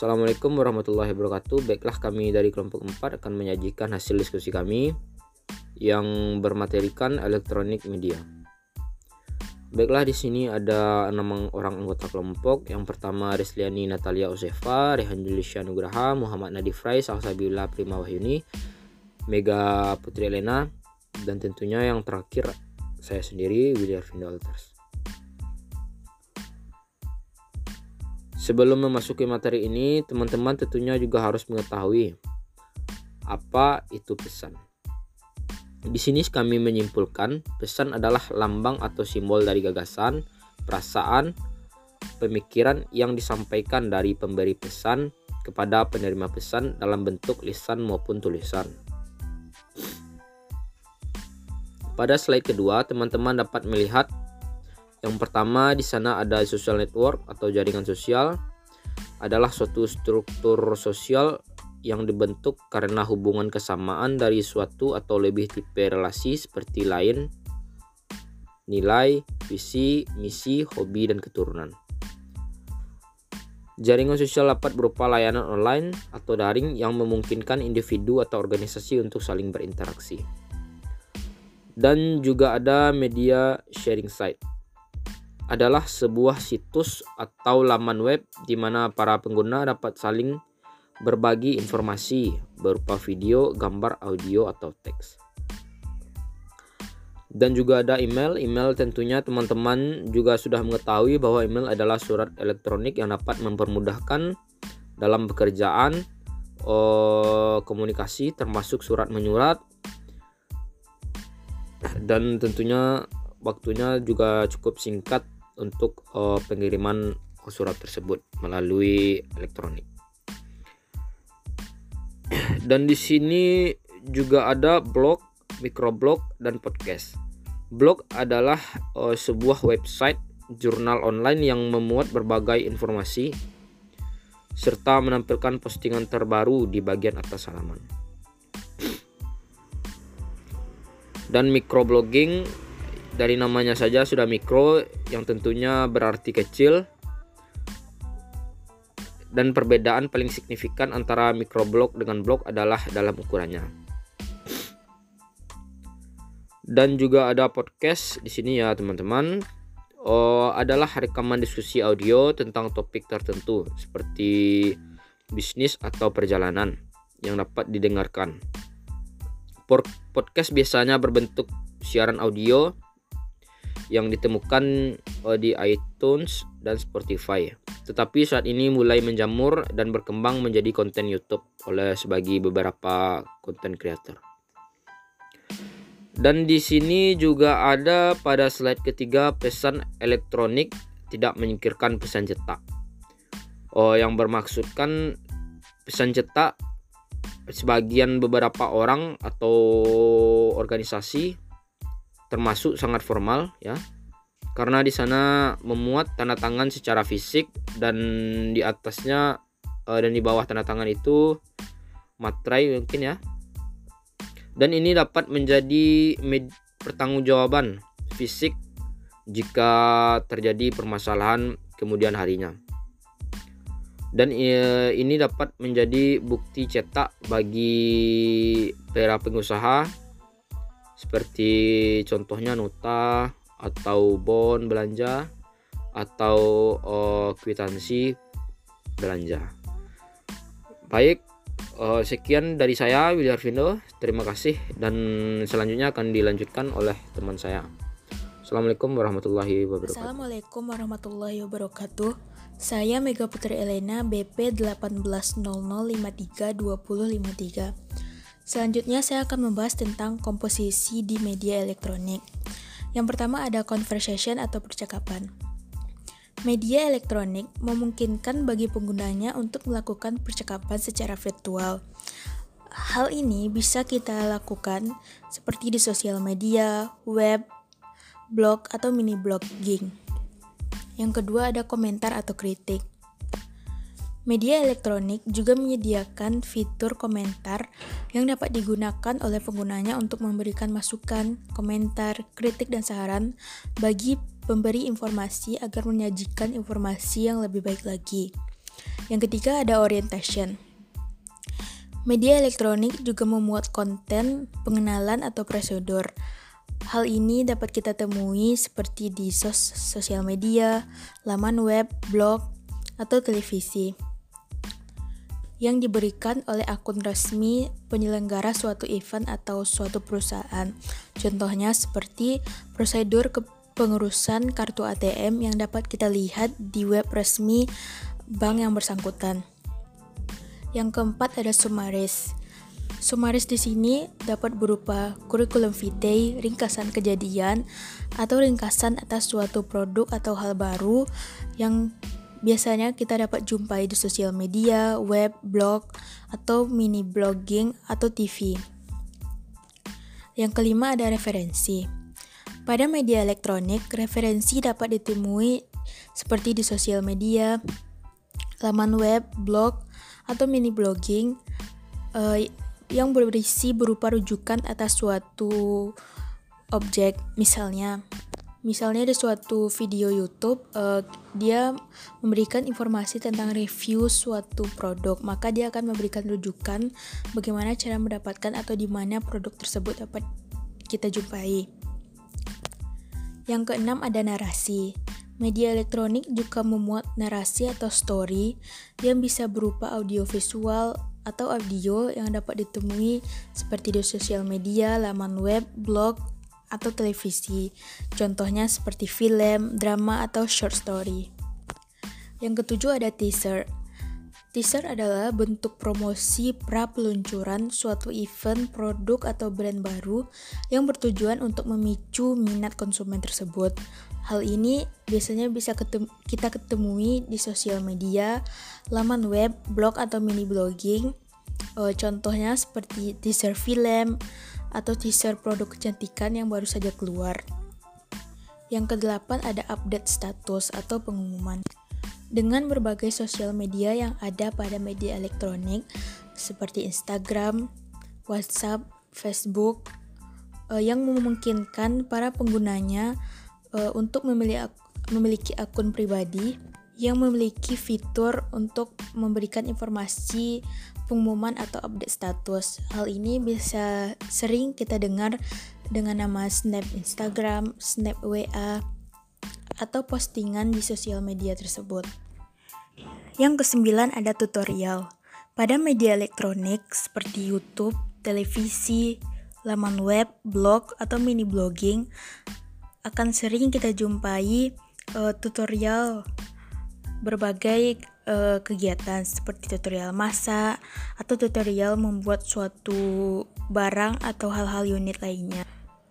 Assalamualaikum warahmatullahi wabarakatuh. Baiklah kami dari kelompok 4 akan menyajikan hasil diskusi kami yang bermaterikan elektronik media. Baiklah di sini ada enam orang anggota kelompok. Yang pertama Resliani Natalia Osefa, Rehan Julisha Nugraha, Muhammad Nadi Frai, Salsabila Prima Wahyuni, Mega Putri Elena, dan tentunya yang terakhir saya sendiri William Arvindo Sebelum memasuki materi ini, teman-teman tentunya juga harus mengetahui apa itu pesan. Di sini kami menyimpulkan pesan adalah lambang atau simbol dari gagasan, perasaan, pemikiran yang disampaikan dari pemberi pesan kepada penerima pesan dalam bentuk lisan maupun tulisan. Pada slide kedua, teman-teman dapat melihat yang pertama di sana ada social network atau jaringan sosial adalah suatu struktur sosial yang dibentuk karena hubungan kesamaan dari suatu atau lebih tipe relasi seperti lain, nilai, visi, misi, hobi, dan keturunan. Jaringan sosial dapat berupa layanan online atau daring yang memungkinkan individu atau organisasi untuk saling berinteraksi. Dan juga ada media sharing site adalah sebuah situs atau laman web di mana para pengguna dapat saling berbagi informasi berupa video, gambar, audio, atau teks. Dan juga ada email. Email tentunya teman-teman juga sudah mengetahui bahwa email adalah surat elektronik yang dapat mempermudahkan dalam pekerjaan, oh, komunikasi termasuk surat menyurat dan tentunya waktunya juga cukup singkat untuk uh, pengiriman surat tersebut melalui elektronik. Dan di sini juga ada blog, microblog dan podcast. Blog adalah uh, sebuah website jurnal online yang memuat berbagai informasi serta menampilkan postingan terbaru di bagian atas halaman. Dan microblogging dari namanya saja sudah mikro yang tentunya berarti kecil dan perbedaan paling signifikan antara mikroblok dengan blok adalah dalam ukurannya. Dan juga ada podcast di sini ya teman-teman. Oh, adalah rekaman diskusi audio tentang topik tertentu seperti bisnis atau perjalanan yang dapat didengarkan. Podcast biasanya berbentuk siaran audio yang ditemukan uh, di iTunes dan Spotify. Tetapi saat ini mulai menjamur dan berkembang menjadi konten YouTube oleh sebagai beberapa konten creator. Dan di sini juga ada pada slide ketiga pesan elektronik tidak menyingkirkan pesan cetak. Oh, yang bermaksudkan pesan cetak sebagian beberapa orang atau organisasi termasuk sangat formal ya. Karena di sana memuat tanda tangan secara fisik dan di atasnya uh, dan di bawah tanda tangan itu materai mungkin ya. Dan ini dapat menjadi pertanggungjawaban fisik jika terjadi permasalahan kemudian harinya. Dan uh, ini dapat menjadi bukti cetak bagi para pengusaha seperti contohnya nota atau bond belanja atau uh, kwitansi belanja. Baik, uh, sekian dari saya Willy Arvindo. Terima kasih dan selanjutnya akan dilanjutkan oleh teman saya. Assalamualaikum warahmatullahi wabarakatuh. Assalamualaikum warahmatullahi wabarakatuh. Saya Mega Putri Elena BP 1800532053. Selanjutnya saya akan membahas tentang komposisi di media elektronik. Yang pertama ada conversation atau percakapan. Media elektronik memungkinkan bagi penggunanya untuk melakukan percakapan secara virtual. Hal ini bisa kita lakukan seperti di sosial media, web, blog, atau mini blogging. Yang kedua ada komentar atau kritik. Media elektronik juga menyediakan fitur komentar yang dapat digunakan oleh penggunanya untuk memberikan masukan, komentar, kritik, dan saran bagi pemberi informasi agar menyajikan informasi yang lebih baik lagi. Yang ketiga ada orientation. Media elektronik juga memuat konten pengenalan atau prosedur. Hal ini dapat kita temui seperti di sos sosial media, laman web, blog, atau televisi yang diberikan oleh akun resmi penyelenggara suatu event atau suatu perusahaan. Contohnya seperti prosedur kepengurusan kartu ATM yang dapat kita lihat di web resmi bank yang bersangkutan. Yang keempat ada sumaris. Sumaris di sini dapat berupa kurikulum vitae, ringkasan kejadian, atau ringkasan atas suatu produk atau hal baru yang biasanya kita dapat jumpai di sosial media, web, blog, atau mini blogging atau TV. Yang kelima ada referensi. Pada media elektronik, referensi dapat ditemui seperti di sosial media, laman web, blog, atau mini blogging uh, yang berisi berupa rujukan atas suatu objek, misalnya Misalnya ada suatu video YouTube, uh, dia memberikan informasi tentang review suatu produk, maka dia akan memberikan rujukan bagaimana cara mendapatkan atau di mana produk tersebut dapat kita jumpai. Yang keenam ada narasi. Media elektronik juga memuat narasi atau story yang bisa berupa audio visual atau audio yang dapat ditemui seperti di sosial media, laman web, blog, atau televisi. Contohnya seperti film, drama, atau short story. Yang ketujuh ada teaser. Teaser adalah bentuk promosi pra peluncuran suatu event, produk, atau brand baru yang bertujuan untuk memicu minat konsumen tersebut. Hal ini biasanya bisa ketemu, kita ketemui di sosial media, laman web, blog, atau mini blogging. Uh, contohnya seperti teaser film, atau teaser produk kecantikan yang baru saja keluar. Yang kedelapan ada update status atau pengumuman. Dengan berbagai sosial media yang ada pada media elektronik seperti Instagram, WhatsApp, Facebook, uh, yang memungkinkan para penggunanya uh, untuk memilih ak memiliki akun pribadi yang memiliki fitur untuk memberikan informasi pengumuman atau update status. Hal ini bisa sering kita dengar dengan nama Snap Instagram, Snap WA, atau postingan di sosial media tersebut. Yang kesembilan ada tutorial. Pada media elektronik seperti YouTube, televisi, laman web, blog, atau mini blogging, akan sering kita jumpai uh, tutorial berbagai uh, kegiatan seperti tutorial masak atau tutorial membuat suatu barang atau hal-hal unik lainnya.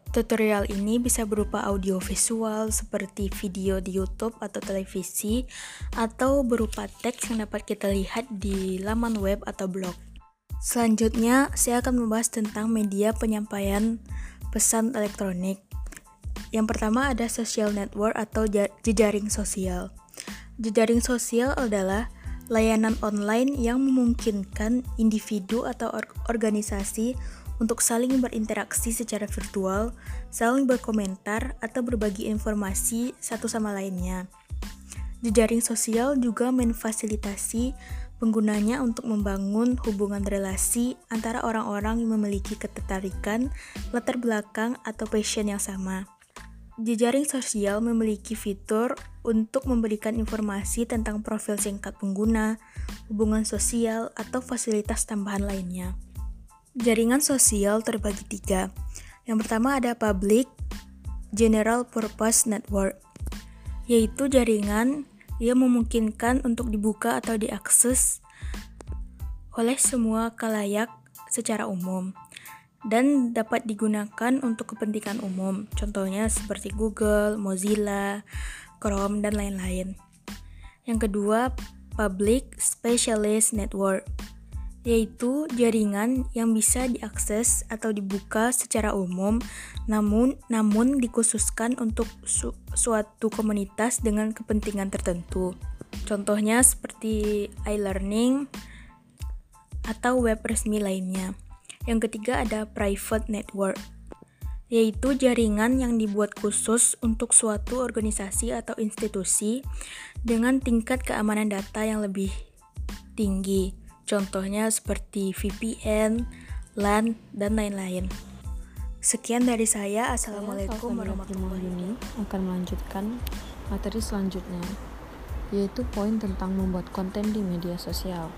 Tutorial ini bisa berupa audio visual seperti video di YouTube atau televisi atau berupa teks yang dapat kita lihat di laman web atau blog. Selanjutnya, saya akan membahas tentang media penyampaian pesan elektronik. Yang pertama ada social network atau jejaring sosial. Jejaring sosial adalah layanan online yang memungkinkan individu atau organisasi untuk saling berinteraksi secara virtual, saling berkomentar, atau berbagi informasi satu sama lainnya. Jejaring sosial juga memfasilitasi penggunanya untuk membangun hubungan relasi antara orang-orang yang memiliki ketertarikan, latar belakang, atau passion yang sama. Jejaring sosial memiliki fitur untuk memberikan informasi tentang profil singkat pengguna, hubungan sosial, atau fasilitas tambahan lainnya. Jaringan sosial terbagi tiga. Yang pertama ada Public General Purpose Network, yaitu jaringan yang memungkinkan untuk dibuka atau diakses oleh semua kalayak secara umum dan dapat digunakan untuk kepentingan umum, contohnya seperti Google, Mozilla, Chrome, dan lain-lain. Yang kedua, Public Specialist Network, yaitu jaringan yang bisa diakses atau dibuka secara umum, namun namun dikhususkan untuk su suatu komunitas dengan kepentingan tertentu. Contohnya seperti e-learning atau web resmi lainnya. Yang ketiga ada private network, yaitu jaringan yang dibuat khusus untuk suatu organisasi atau institusi dengan tingkat keamanan data yang lebih tinggi. Contohnya seperti VPN, LAN, dan lain-lain. Sekian dari saya. Assalamualaikum warahmatullahi wabarakatuh. akan melanjutkan materi selanjutnya, yaitu poin tentang membuat konten di media sosial.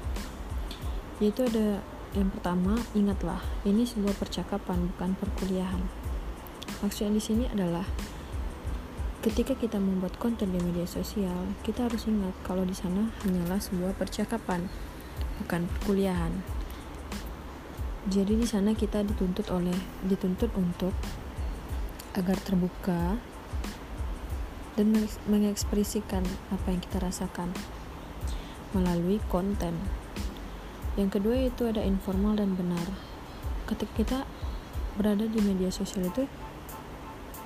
Yaitu ada yang pertama, ingatlah, ini sebuah percakapan bukan perkuliahan. Maksudnya di sini adalah ketika kita membuat konten di media sosial, kita harus ingat kalau di sana hanyalah sebuah percakapan, bukan perkuliahan. Jadi di sana kita dituntut oleh dituntut untuk agar terbuka dan mengekspresikan apa yang kita rasakan melalui konten. Yang kedua itu ada informal dan benar. Ketika kita berada di media sosial itu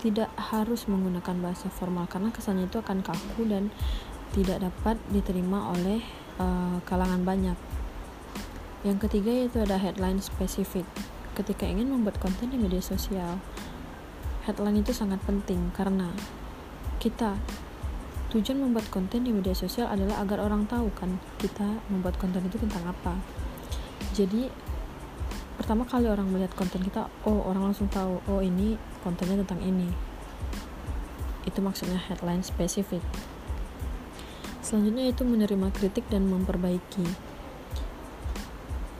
tidak harus menggunakan bahasa formal karena kesannya itu akan kaku dan tidak dapat diterima oleh uh, kalangan banyak. Yang ketiga yaitu ada headline spesifik. Ketika ingin membuat konten di media sosial, headline itu sangat penting karena kita tujuan membuat konten di media sosial adalah agar orang tahu kan kita membuat konten itu tentang apa. Jadi pertama kali orang melihat konten kita oh orang langsung tahu oh ini kontennya tentang ini. Itu maksudnya headline spesifik selanjutnya itu menerima kritik dan memperbaiki.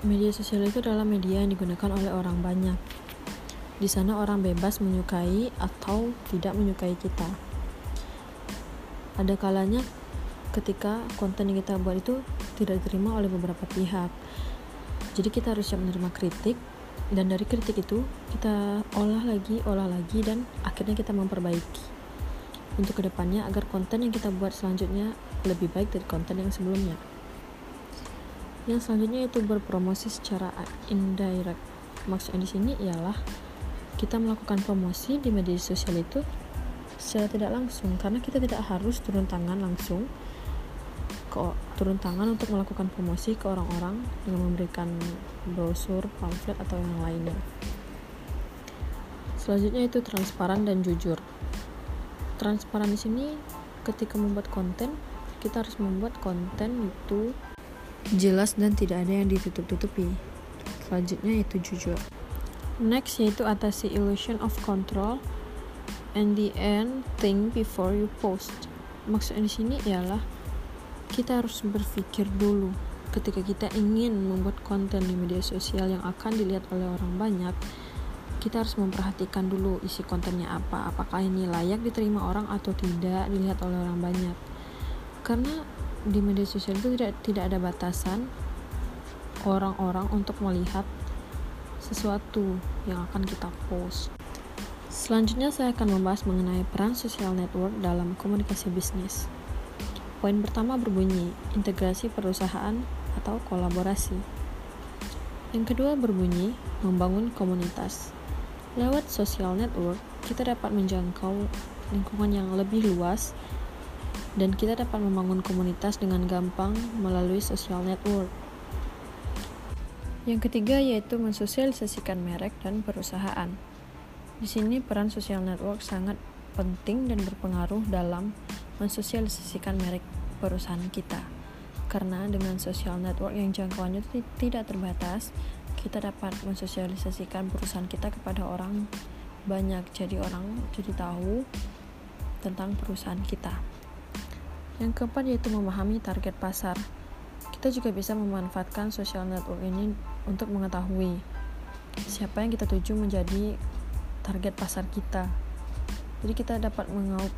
Media sosial itu adalah media yang digunakan oleh orang banyak. Di sana orang bebas menyukai atau tidak menyukai kita. Ada kalanya ketika konten yang kita buat itu tidak diterima oleh beberapa pihak jadi kita harus siap menerima kritik dan dari kritik itu kita olah lagi olah lagi dan akhirnya kita memperbaiki untuk ke depannya agar konten yang kita buat selanjutnya lebih baik dari konten yang sebelumnya. Yang selanjutnya itu berpromosi secara indirect. Maksudnya di sini ialah kita melakukan promosi di media sosial itu secara tidak langsung karena kita tidak harus turun tangan langsung ke turun tangan untuk melakukan promosi ke orang-orang dengan memberikan brosur, pamflet atau yang lainnya. Selanjutnya itu transparan dan jujur. Transparan di sini ketika membuat konten, kita harus membuat konten itu jelas dan tidak ada yang ditutup-tutupi. Selanjutnya itu jujur. Next yaitu atasi illusion of control and the end think before you post. Maksudnya di sini ialah kita harus berpikir dulu. Ketika kita ingin membuat konten di media sosial yang akan dilihat oleh orang banyak kita harus memperhatikan dulu isi kontennya apa. Apakah ini layak diterima orang atau tidak dilihat oleh orang banyak. Karena di media sosial itu tidak tidak ada batasan orang-orang untuk melihat sesuatu yang akan kita post. Selanjutnya saya akan membahas mengenai peran social network dalam komunikasi bisnis. Poin pertama berbunyi integrasi perusahaan atau kolaborasi. Yang kedua berbunyi membangun komunitas. Lewat social network, kita dapat menjangkau lingkungan yang lebih luas dan kita dapat membangun komunitas dengan gampang melalui social network. Yang ketiga yaitu mensosialisasikan merek dan perusahaan. Di sini peran social network sangat penting dan berpengaruh dalam mensosialisasikan merek perusahaan kita. Karena dengan social network yang jangkauannya tidak terbatas, kita dapat mensosialisasikan perusahaan kita kepada orang banyak. Jadi orang jadi tahu tentang perusahaan kita. Yang keempat yaitu memahami target pasar. Kita juga bisa memanfaatkan social network ini untuk mengetahui siapa yang kita tuju menjadi target pasar kita. Jadi kita dapat mengaup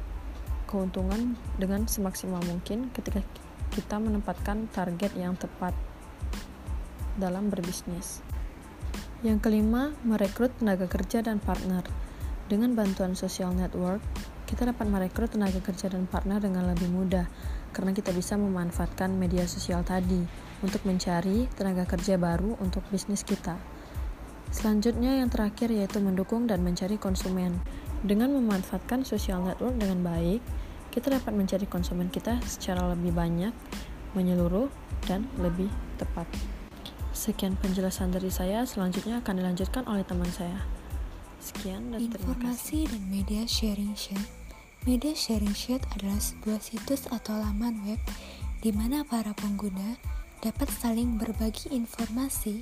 keuntungan dengan semaksimal mungkin ketika kita menempatkan target yang tepat dalam berbisnis. Yang kelima, merekrut tenaga kerja dan partner. Dengan bantuan social network, kita dapat merekrut tenaga kerja dan partner dengan lebih mudah karena kita bisa memanfaatkan media sosial tadi untuk mencari tenaga kerja baru untuk bisnis kita. Selanjutnya yang terakhir yaitu mendukung dan mencari konsumen. Dengan memanfaatkan social network dengan baik, kita dapat mencari konsumen kita secara lebih banyak, menyeluruh, dan lebih tepat. Sekian penjelasan dari saya, selanjutnya akan dilanjutkan oleh teman saya. Sekian dan terima kasih. Informasi dan media sharing sheet. Media sharing sheet adalah sebuah situs atau laman web di mana para pengguna dapat saling berbagi informasi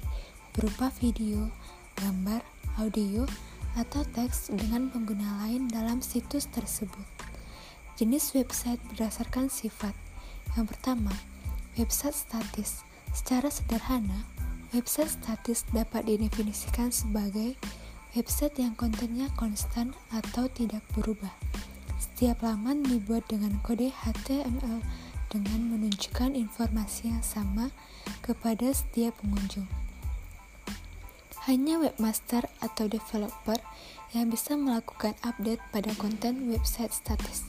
berupa video, gambar, audio, atau teks dengan pengguna lain dalam situs tersebut. Jenis website berdasarkan sifat. Yang pertama, website statis. Secara sederhana, website statis dapat didefinisikan sebagai website yang kontennya konstan atau tidak berubah. Setiap laman dibuat dengan kode HTML dengan menunjukkan informasi yang sama kepada setiap pengunjung. Hanya webmaster atau developer yang bisa melakukan update pada konten website statis.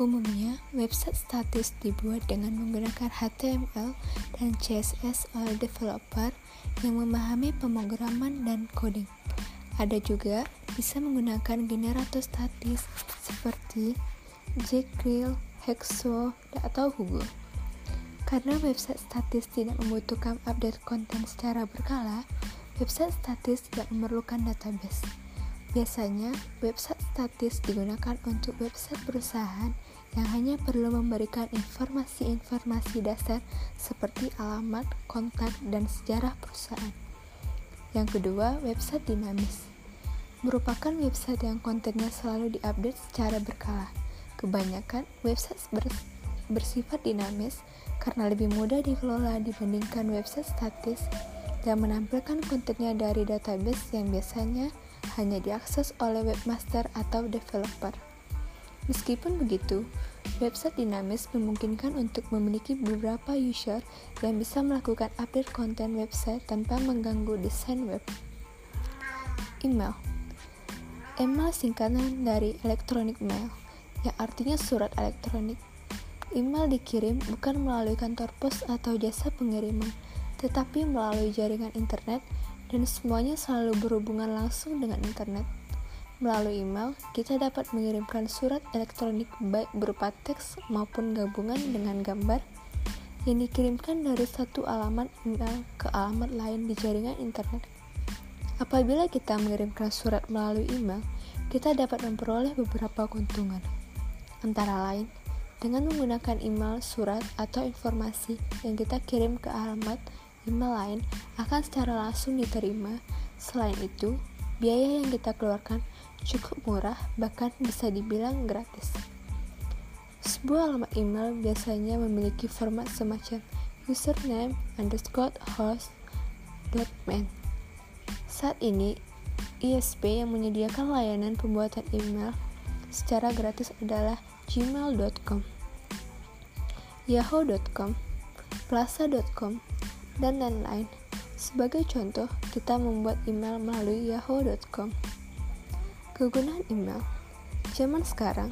Umumnya, website statis dibuat dengan menggunakan HTML dan CSS oleh developer yang memahami pemrograman dan coding. Ada juga bisa menggunakan generator statis seperti Jekyll, Hexo, atau Hugo. Karena website statis tidak membutuhkan update konten secara berkala, Website statis tidak memerlukan database. Biasanya, website statis digunakan untuk website perusahaan yang hanya perlu memberikan informasi-informasi dasar seperti alamat, kontak, dan sejarah perusahaan. Yang kedua, website dinamis merupakan website yang kontennya selalu diupdate secara berkala. Kebanyakan website bersifat dinamis karena lebih mudah dikelola dibandingkan website statis dan menampilkan kontennya dari database yang biasanya hanya diakses oleh webmaster atau developer. Meskipun begitu, website dinamis memungkinkan untuk memiliki beberapa user yang bisa melakukan update konten website tanpa mengganggu desain web. Email Email singkatan dari electronic mail, yang artinya surat elektronik. Email dikirim bukan melalui kantor pos atau jasa pengiriman, tetapi melalui jaringan internet dan semuanya selalu berhubungan langsung dengan internet. Melalui email, kita dapat mengirimkan surat elektronik baik berupa teks maupun gabungan dengan gambar yang dikirimkan dari satu alamat email ke alamat lain di jaringan internet. Apabila kita mengirimkan surat melalui email, kita dapat memperoleh beberapa keuntungan. Antara lain, dengan menggunakan email, surat, atau informasi yang kita kirim ke alamat lain akan secara langsung diterima. Selain itu, biaya yang kita keluarkan cukup murah, bahkan bisa dibilang gratis. Sebuah alamat email biasanya memiliki format semacam username underscore host man. Saat ini, ISP yang menyediakan layanan pembuatan email secara gratis adalah gmail.com, yahoo.com, plaza.com, dan lain-lain. Sebagai contoh, kita membuat email melalui yahoo.com. Kegunaan email Zaman sekarang,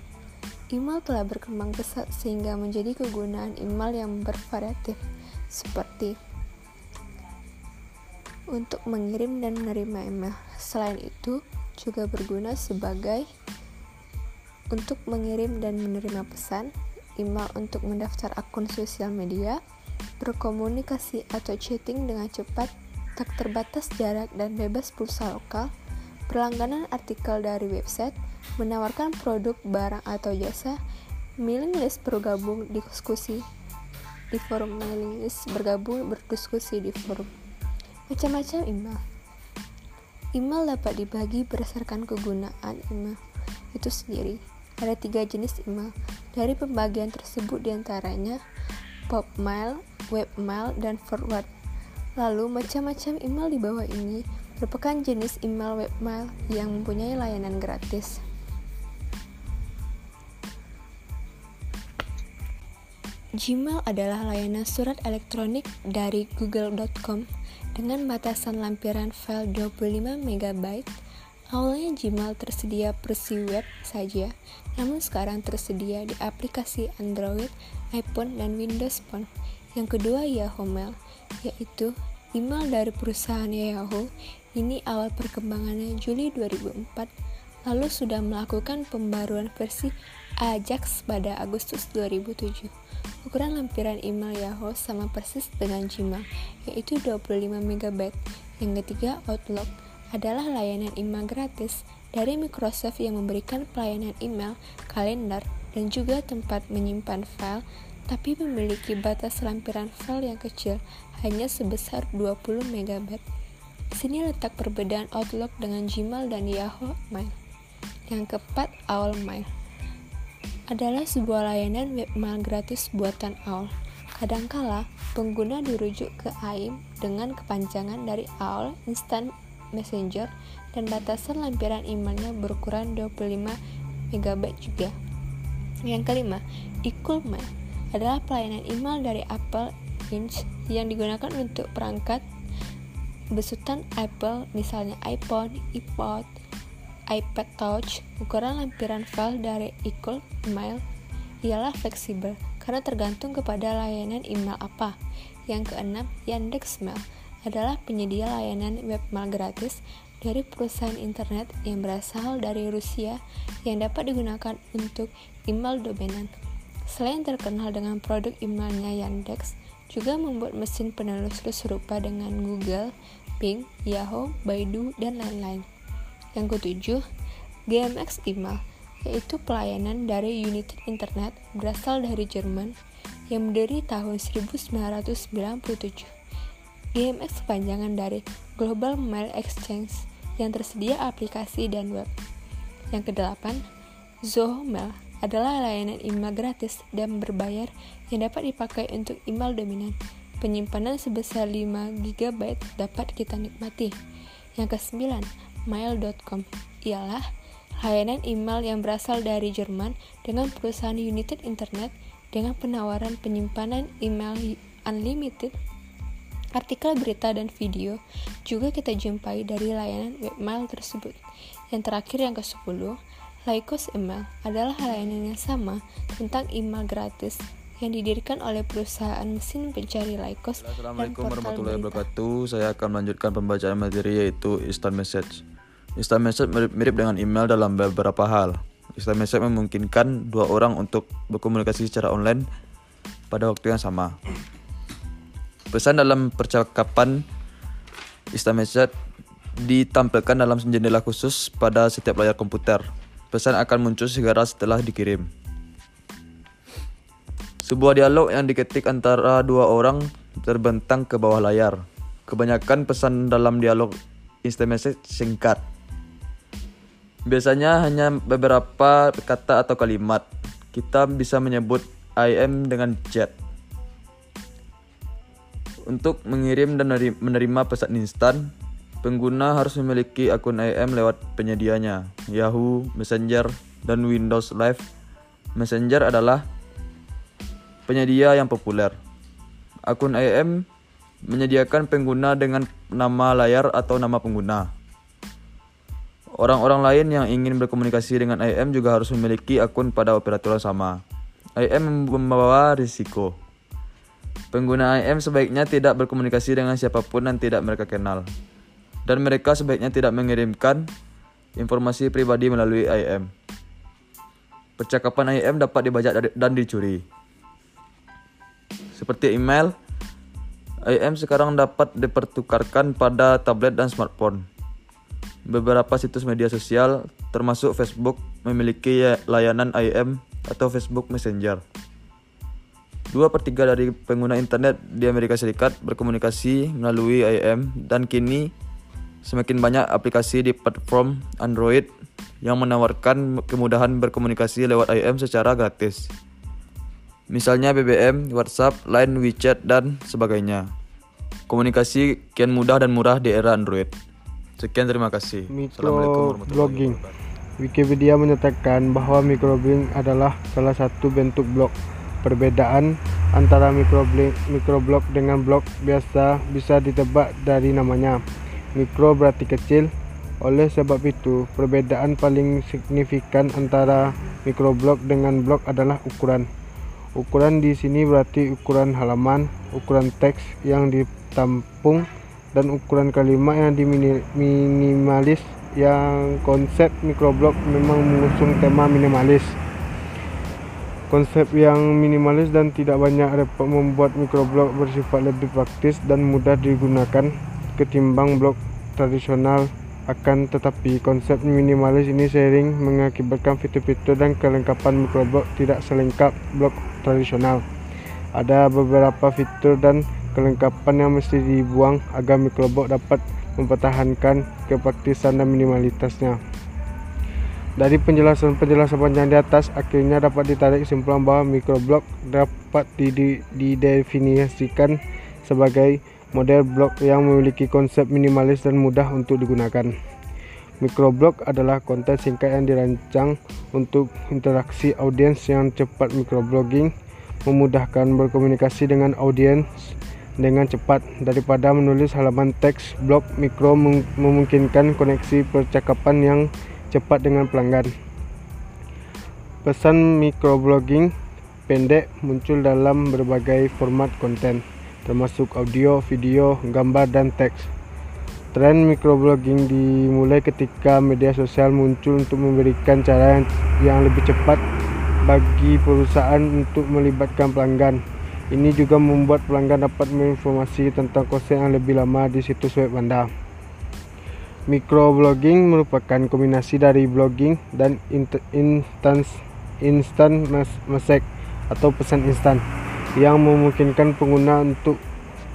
email telah berkembang pesat sehingga menjadi kegunaan email yang bervariatif, seperti untuk mengirim dan menerima email. Selain itu, juga berguna sebagai untuk mengirim dan menerima pesan, email untuk mendaftar akun sosial media, berkomunikasi atau chatting dengan cepat, tak terbatas jarak dan bebas pulsa lokal, berlangganan artikel dari website, menawarkan produk, barang atau jasa, mailing list bergabung di diskusi. Di forum mailing list bergabung berdiskusi di forum. Macam-macam email email dapat dibagi berdasarkan kegunaan email itu sendiri. Ada tiga jenis email dari pembagian tersebut di antaranya pop mail webmail, dan forward. Lalu, macam-macam email di bawah ini merupakan jenis email webmail yang mempunyai layanan gratis. Gmail adalah layanan surat elektronik dari google.com dengan batasan lampiran file 25 MB. Awalnya Gmail tersedia versi web saja, namun sekarang tersedia di aplikasi Android, iPhone, dan Windows Phone. Yang kedua Yahoo Mail, yaitu email dari perusahaan Yahoo. Ini awal perkembangannya Juli 2004, lalu sudah melakukan pembaruan versi Ajax pada Agustus 2007. Ukuran lampiran email Yahoo sama persis dengan Gmail, yaitu 25 MB. Yang ketiga, Outlook adalah layanan email gratis dari Microsoft yang memberikan pelayanan email, kalender, dan juga tempat menyimpan file tapi memiliki batas lampiran file yang kecil, hanya sebesar 20 MB. Di sini letak perbedaan Outlook dengan Gmail dan Yahoo Mail. Yang keempat, Owl Mail adalah sebuah layanan webmail gratis buatan Owl. Kadangkala, pengguna dirujuk ke AIM dengan kepanjangan dari Owl Instant Messenger dan batasan lampiran emailnya berukuran 25 MB juga. Yang kelima, Mail adalah pelayanan email dari Apple Inc. yang digunakan untuk perangkat besutan Apple, misalnya iPhone, iPod, iPad Touch. Ukuran lampiran file dari eCool Mail ialah fleksibel karena tergantung kepada layanan email apa. Yang keenam, Yandex Mail adalah penyedia layanan webmail gratis dari perusahaan internet yang berasal dari Rusia yang dapat digunakan untuk email domenan. Selain terkenal dengan produk emailnya Yandex, juga membuat mesin penelusur serupa dengan Google, Bing, Yahoo, Baidu, dan lain-lain. Yang ketujuh, GMX Email, yaitu pelayanan dari United Internet berasal dari Jerman yang berdiri tahun 1997. GMX kepanjangan dari Global Mail Exchange yang tersedia aplikasi dan web. Yang kedelapan, Zoho Mail adalah layanan email gratis dan berbayar yang dapat dipakai untuk email dominan. Penyimpanan sebesar 5 GB dapat kita nikmati. Yang kesembilan, mail.com ialah layanan email yang berasal dari Jerman dengan perusahaan United Internet dengan penawaran penyimpanan email unlimited Artikel berita dan video juga kita jumpai dari layanan webmail tersebut. Yang terakhir yang ke-10, Lycos Email adalah layanan yang sama tentang email gratis yang didirikan oleh perusahaan mesin pencari Lycos Assalamualaikum warahmatullahi wabarakatuh. Saya akan melanjutkan pembacaan materi yaitu instant message. Instant message mirip, mirip dengan email dalam beberapa hal. Instant message memungkinkan dua orang untuk berkomunikasi secara online pada waktu yang sama. Pesan dalam percakapan Message ditampilkan dalam jendela khusus pada setiap layar komputer. Pesan akan muncul segera setelah dikirim. Sebuah dialog yang diketik antara dua orang terbentang ke bawah layar. Kebanyakan pesan dalam dialog instant message singkat. Biasanya hanya beberapa kata atau kalimat. Kita bisa menyebut IM dengan chat. Untuk mengirim dan menerima pesan instan, pengguna harus memiliki akun IM lewat penyedianya, Yahoo, Messenger, dan Windows Live. Messenger adalah penyedia yang populer. Akun IM menyediakan pengguna dengan nama layar atau nama pengguna. Orang-orang lain yang ingin berkomunikasi dengan IM juga harus memiliki akun pada operator yang sama. IM membawa risiko. Pengguna IM sebaiknya tidak berkomunikasi dengan siapa pun yang tidak mereka kenal. Dan mereka sebaiknya tidak mengirimkan informasi pribadi melalui IM. Percakapan IM dapat dibajak dan dicuri. Seperti email, IM sekarang dapat dipertukarkan pada tablet dan smartphone. Beberapa situs media sosial, termasuk Facebook, memiliki layanan IM atau Facebook Messenger. Dua per tiga dari pengguna internet di Amerika Serikat berkomunikasi melalui IM dan kini semakin banyak aplikasi di platform Android yang menawarkan kemudahan berkomunikasi lewat IM secara gratis. Misalnya BBM, WhatsApp, Line, WeChat, dan sebagainya. Komunikasi kian mudah dan murah di era Android. Sekian terima kasih. Microblogging. Wikipedia menyatakan bahwa microblogging adalah salah satu bentuk blog Perbedaan antara microblog dengan blog biasa bisa ditebak dari namanya. Mikro berarti kecil. Oleh sebab itu, perbedaan paling signifikan antara microblog dengan blog adalah ukuran. Ukuran di sini berarti ukuran halaman, ukuran teks yang ditampung, dan ukuran kalimat yang diminimalis. Yang konsep microblog memang mengusung tema minimalis. Konsep yang minimalis dan tidak banyak repot membuat microblog bersifat lebih praktis dan mudah digunakan ketimbang blog tradisional. Akan tetapi, konsep minimalis ini sering mengakibatkan fitur-fitur dan kelengkapan microblog tidak selengkap blog tradisional. Ada beberapa fitur dan kelengkapan yang mesti dibuang agar microblog dapat mempertahankan kepraktisan dan minimalitasnya. Dari penjelasan-penjelasan panjang di atas, akhirnya dapat ditarik kesimpulan bahwa microblog dapat didefinisikan sebagai model blog yang memiliki konsep minimalis dan mudah untuk digunakan. Microblog adalah konten singkat yang dirancang untuk interaksi audiens yang cepat microblogging, memudahkan berkomunikasi dengan audiens dengan cepat daripada menulis halaman teks blog mikro memungkinkan koneksi percakapan yang cepat dengan pelanggan. Pesan microblogging pendek muncul dalam berbagai format konten, termasuk audio, video, gambar, dan teks. Tren microblogging dimulai ketika media sosial muncul untuk memberikan cara yang, yang lebih cepat bagi perusahaan untuk melibatkan pelanggan. Ini juga membuat pelanggan dapat menginformasi tentang konsep yang lebih lama di situs web Anda. Microblogging merupakan kombinasi dari blogging dan instant instant message atau pesan instan yang memungkinkan pengguna untuk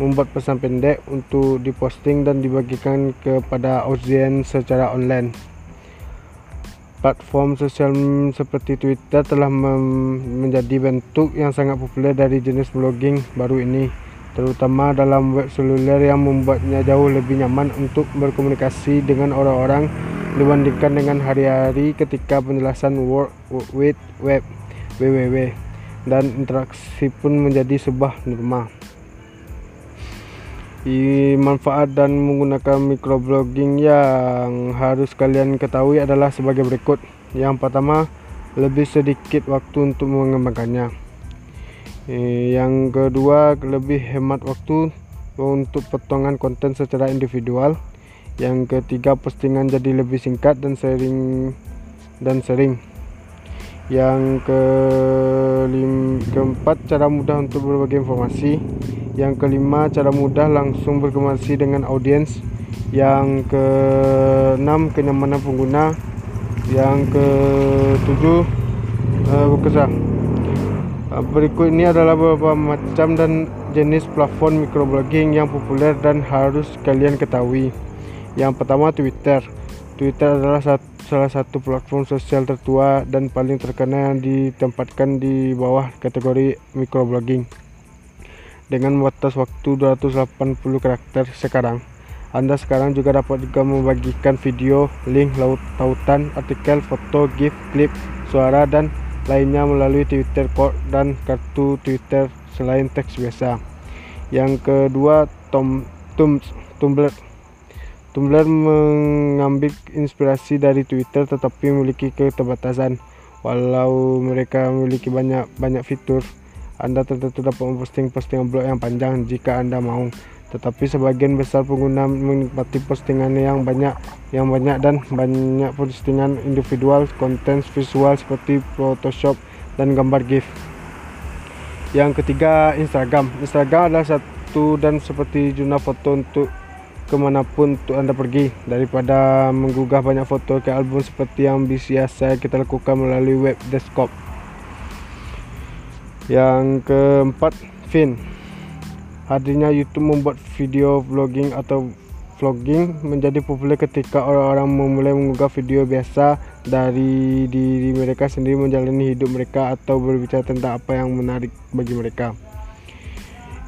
membuat pesan pendek untuk diposting dan dibagikan kepada audiens secara online. Platform sosial seperti Twitter telah menjadi bentuk yang sangat populer dari jenis blogging baru ini terutama dalam web seluler yang membuatnya jauh lebih nyaman untuk berkomunikasi dengan orang-orang dibandingkan dengan hari-hari ketika penjelasan World Wide Web (WWW) dan interaksi pun menjadi sebuah norma. I, manfaat dan menggunakan microblogging yang harus kalian ketahui adalah sebagai berikut. Yang pertama, lebih sedikit waktu untuk mengembangkannya. Eh, yang kedua lebih hemat waktu untuk potongan konten secara individual. Yang ketiga postingan jadi lebih singkat dan sering dan sering. Yang kelim, keempat cara mudah untuk berbagi informasi. Yang kelima cara mudah langsung berkomunikasi dengan audiens. Yang keenam kenyamanan pengguna. Yang ketujuh uh, berkesan berikut ini adalah beberapa macam dan jenis platform microblogging yang populer dan harus kalian ketahui. Yang pertama Twitter. Twitter adalah salah satu platform sosial tertua dan paling terkenal yang ditempatkan di bawah kategori microblogging. Dengan batas waktu 280 karakter sekarang. Anda sekarang juga dapat juga membagikan video, link, tautan, artikel, foto, GIF, klip, suara, dan lainnya melalui Twitter Core dan kartu Twitter selain teks biasa. Yang kedua, Tom, Tum, Tumblr. Tumblr mengambil inspirasi dari Twitter tetapi memiliki keterbatasan. Walau mereka memiliki banyak banyak fitur, Anda tentu dapat memposting postingan blog yang panjang jika Anda mau tetapi sebagian besar pengguna menikmati postingan yang banyak yang banyak dan banyak postingan individual konten visual seperti Photoshop dan gambar GIF. Yang ketiga Instagram. Instagram adalah satu dan seperti jurnal foto untuk ke mana pun untuk anda pergi daripada menggugah banyak foto ke album seperti yang biasa kita lakukan melalui web desktop. Yang keempat Fin. Hadirnya YouTube membuat video vlogging atau vlogging menjadi populer ketika orang-orang memulai mengunggah video biasa dari diri mereka sendiri menjalani hidup mereka atau berbicara tentang apa yang menarik bagi mereka.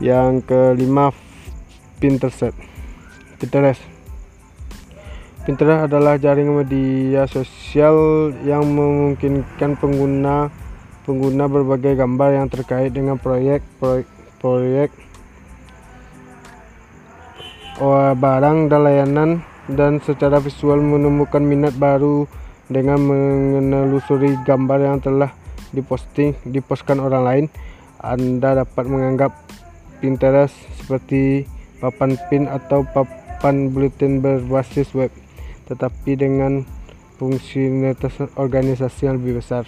Yang kelima, Pinterest. Pinterest. Pinterest adalah jaringan media sosial yang memungkinkan pengguna pengguna berbagai gambar yang terkait dengan proyek proyek, proyek barang dan layanan dan secara visual menemukan minat baru dengan menelusuri gambar yang telah diposting dipostkan orang lain Anda dapat menganggap Pinterest seperti papan pin atau papan bulletin berbasis web tetapi dengan fungsi organisasi yang lebih besar